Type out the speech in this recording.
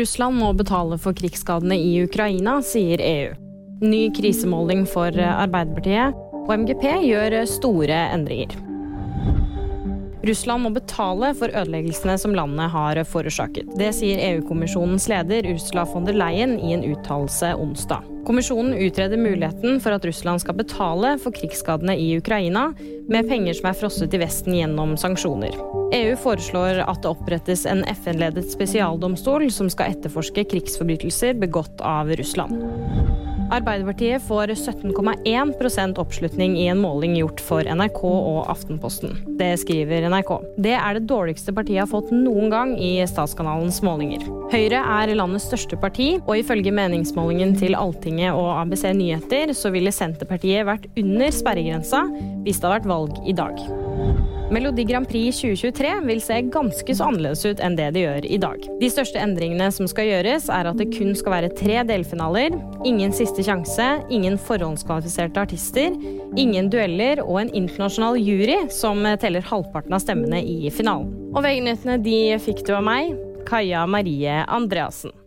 Russland må betale for krigsskadene i Ukraina, sier EU. Ny krisemåling for Arbeiderpartiet, og MGP gjør store endringer. Russland må betale for ødeleggelsene som landet har forårsaket. Det sier EU-kommisjonens leder Ursula von der Leyen i en uttalelse onsdag. Kommisjonen utreder muligheten for at Russland skal betale for krigsskadene i Ukraina med penger som er frosset i Vesten gjennom sanksjoner. EU foreslår at det opprettes en FN-ledet spesialdomstol som skal etterforske krigsforbrytelser begått av Russland. Arbeiderpartiet får 17,1% oppslutning i en måling gjort for NRK og Aftenposten. Det skriver NRK. Det er det dårligste partiet har fått noen gang i Statskanalens målinger. Høyre er landets største parti, og ifølge meningsmålingen til Alltinget og ABC Nyheter så ville Senterpartiet vært under sperregrensa hvis det hadde vært valg i dag. Melodi Grand Prix 2023 vil se ganske så annerledes ut enn det det gjør i dag. De største endringene som skal gjøres, er at det kun skal være tre delfinaler, ingen siste sjanse, ingen forhåndskvalifiserte artister, ingen dueller og en internasjonal jury som teller halvparten av stemmene i finalen. Og VG-nyhetene de fikk du av meg, Kaja Marie Andreassen.